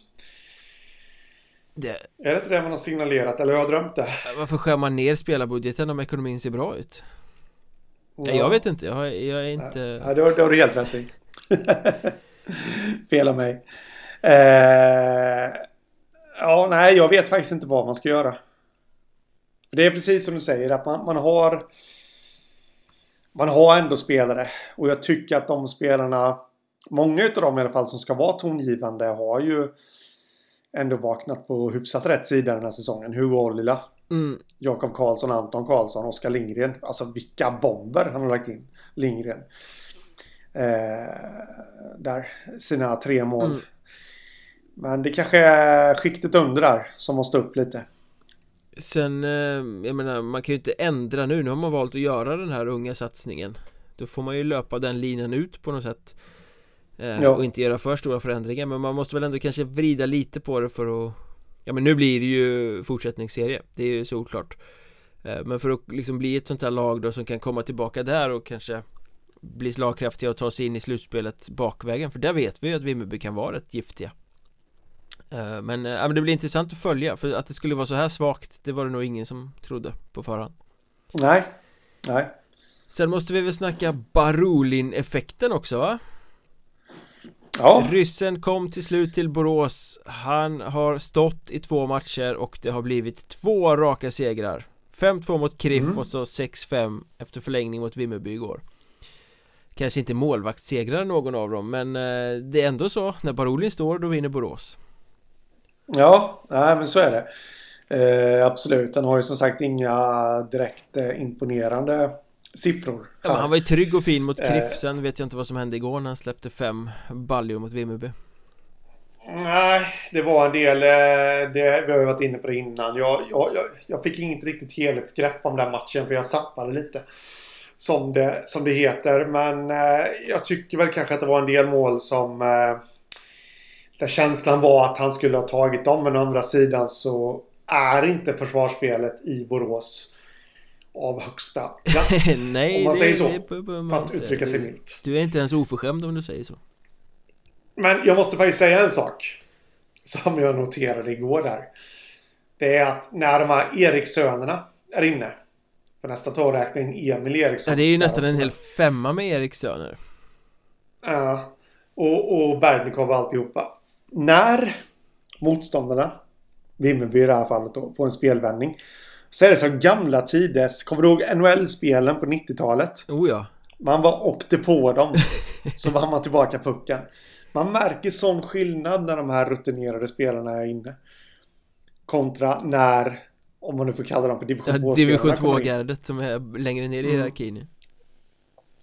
Det... Är det inte det man har signalerat eller har jag drömt det? Varför skär man ner spelarbudgeten om ekonomin ser bra ut? Nej, jag vet inte, jag, jag är inte... Ja, det, har, det har du helt rätt i. Fel av mig. Eh... Ja, nej, jag vet faktiskt inte vad man ska göra. För det är precis som du säger att man, man har man har ändå spelare. Och jag tycker att de spelarna Många utav dem i alla fall som ska vara tongivande har ju ändå vaknat på hyfsat rätt sida den här säsongen. Hugo Ollila, mm. Jakob Karlsson, Anton Karlsson, Oskar Lindgren. Alltså vilka bomber han har lagt in. Lindgren. Eh, där, sina tre mål. Mm. Men det kanske är skiktet under där som måste upp lite. Sen, eh, jag menar, man kan ju inte ändra nu, nu har man valt att göra den här unga satsningen Då får man ju löpa den linjen ut på något sätt eh, ja. Och inte göra för stora förändringar, men man måste väl ändå kanske vrida lite på det för att Ja men nu blir det ju fortsättningsserie, det är ju såklart eh, Men för att liksom bli ett sånt här lag då som kan komma tillbaka där och kanske Bli slagkraftiga och ta sig in i slutspelet bakvägen, för där vet vi ju att Vimmerby kan vara rätt giftiga. Eh, men, äh, men det blir intressant att följa. För att det skulle vara så här svagt Det var det nog ingen som trodde på förhand. Nej. Nej. Sen måste vi väl snacka Barolin-effekten också va? Ja Ryssen kom till slut till Borås Han har stått i två matcher och det har blivit två raka segrar 5-2 mot Kriff mm. och så 6-5 efter förlängning mot Vimmerby igår Kanske inte målvaktssegrar någon av dem men eh, det är ändå så när Barolin står då vinner Borås Ja, nej, men så är det. Eh, absolut. Han har ju som sagt inga direkt eh, imponerande siffror. Ja, han var ju trygg och fin mot Kriff. Eh, Sen vet jag inte vad som hände igår när han släppte fem baljor mot Vimmerby. Nej, det var en del. Eh, det, vi har ju varit inne på det innan. Jag, jag, jag, fick inget riktigt helhetsgrepp om den matchen för jag sappade lite. Som det, som det heter. Men eh, jag tycker väl kanske att det var en del mål som där känslan var att han skulle ha tagit dem. Men å andra sidan så är inte försvarsspelet i Borås av högsta klass. Nej, om man det, säger så. Det, för att uttrycka sig milt. Du är inte ens oförskämd om du säger så. Men jag måste faktiskt säga en sak. Som jag noterade igår där. Det är att när de här Erikssönerna är inne. För nästa ta och räkna in Emil Eriksson. Ja, det är ju nästan en hel femma med Erikssöner. Ja. Och, och Bernikov och alltihopa när motståndarna, Vimmerby i det här fallet då, får en spelvändning. Så är det som gamla tiders, kommer du ihåg NHL-spelen på 90-talet? Oh ja. Man var åkte på dem. så var man tillbaka pucken. Man märker sån skillnad när de här rutinerade spelarna är inne. Kontra när, om man nu får kalla dem för division 2 ja, Division 2-gardet som är längre ner i mm. hierarkin.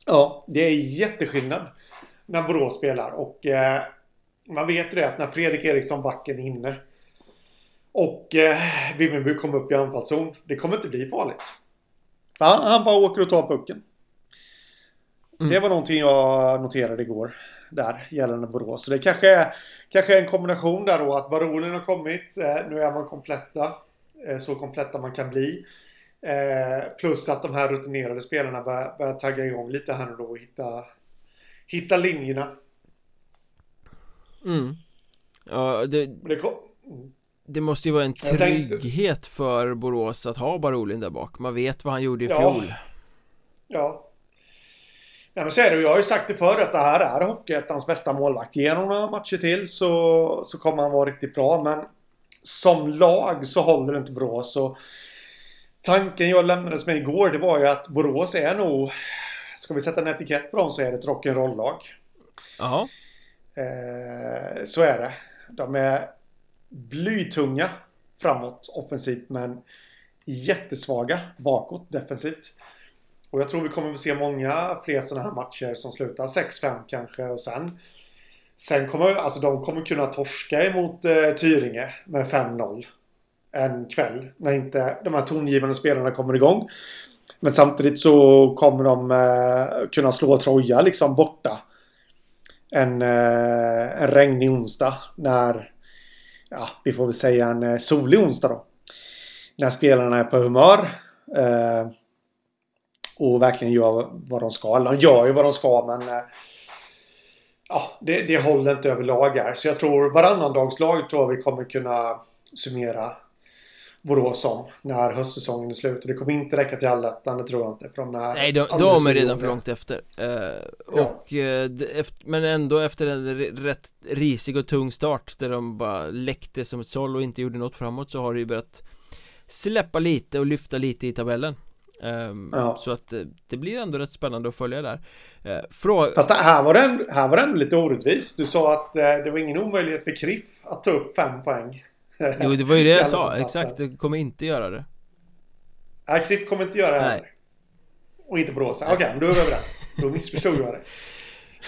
Ja, det är jätteskillnad när Borås spelar och eh, man vet ju det att när Fredrik Eriksson backen är inne och eh, Vimmerby kommer upp i anfallszon. Det kommer inte bli farligt. För han, han bara åker och tar pucken. Mm. Det var någonting jag noterade igår. Där gällande Borås. Så det kanske är, kanske är en kombination där då att Baronen har kommit. Eh, nu är man kompletta. Eh, så kompletta man kan bli. Eh, plus att de här rutinerade spelarna börjar, börjar tagga igång lite här nu då och hitta, hitta linjerna. Mm. Ja, det, det, det, måste ju vara en trygghet för Borås att ha Barolin där bak. Man vet vad han gjorde i fjol. Ja. Ja men så är det. Jag har ju sagt det förr att det här är Hockeyettans bästa målvakt. Genom några matcher till så, så kommer han vara riktigt bra. Men som lag så håller det inte bra. Så tanken jag lämnades med igår det var ju att Borås är nog... Ska vi sätta en etikett på dem så är det ett rock'n'roll-lag. Jaha. Eh, så är det. De är blytunga framåt offensivt men jättesvaga bakåt defensivt. Och jag tror vi kommer att se många fler sådana här matcher som slutar 6-5 kanske och sen Sen kommer alltså de kommer kunna torska emot eh, Tyringe med 5-0 en kväll när inte de här tongivande spelarna kommer igång. Men samtidigt så kommer de eh, kunna slå Troja liksom borta. En, eh, en regnig onsdag när, ja, vi får väl säga en eh, solig onsdag då. När spelarna är på humör. Eh, och verkligen gör vad de ska. Eller de gör ju vad de ska men eh, ja, det, det håller inte överlag här. Så jag tror varannandagslag tror jag vi kommer kunna summera Borås om när höstsäsongen är slut. Och det kommer inte räcka till allettan, det tror jag inte. För de är Nej, de, de är redan för långt efter. Uh, och, ja. uh, men ändå efter en rätt risig och tung start där de bara läckte som ett såll och inte gjorde något framåt så har det ju börjat släppa lite och lyfta lite i tabellen. Um, ja. Så att uh, det blir ändå rätt spännande att följa där uh, Fråga... Fast här var, den, här var den lite orättvis Du sa att uh, det var ingen omöjlighet för Kriff att ta upp fem poäng Jo det var ju det jag sa, exakt, det kommer inte göra det. Nej, Kriff kommer inte göra det. Heller Och inte Borås, okej, okay, men då är vi överens. Då missförstod jag det.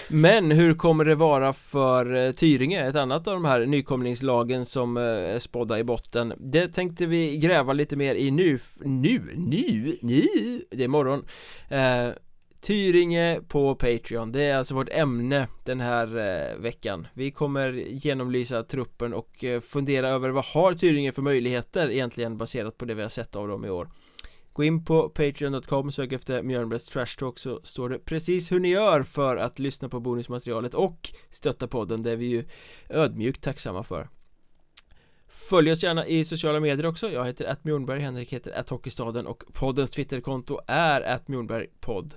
Men hur kommer det vara för eh, Tyringe, ett annat av de här nykomlingslagen som eh, är spådda i botten? Det tänkte vi gräva lite mer i nu, nu, nu, nu, det är morgon. Eh, Tyringe på Patreon, det är alltså vårt ämne den här eh, veckan. Vi kommer genomlysa truppen och eh, fundera över vad har Tyringe för möjligheter egentligen baserat på det vi har sett av dem i år? Gå in på Patreon.com, sök efter Mjölnbergs Trash Talk så står det precis hur ni gör för att lyssna på bonusmaterialet och stötta podden, det är vi ju ödmjukt tacksamma för. Följ oss gärna i sociala medier också, jag heter att Henrik heter att Hockeystaden och poddens Twitterkonto är att podd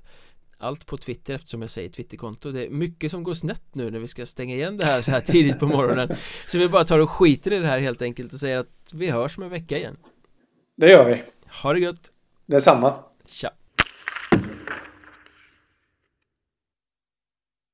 allt på Twitter eftersom jag säger Twitterkonto. Det är mycket som går snett nu när vi ska stänga igen det här så här tidigt på morgonen. Så vi bara tar och skiter i det här helt enkelt och säger att vi hörs om en vecka igen. Det gör vi. Ha det gött. Detsamma. Tja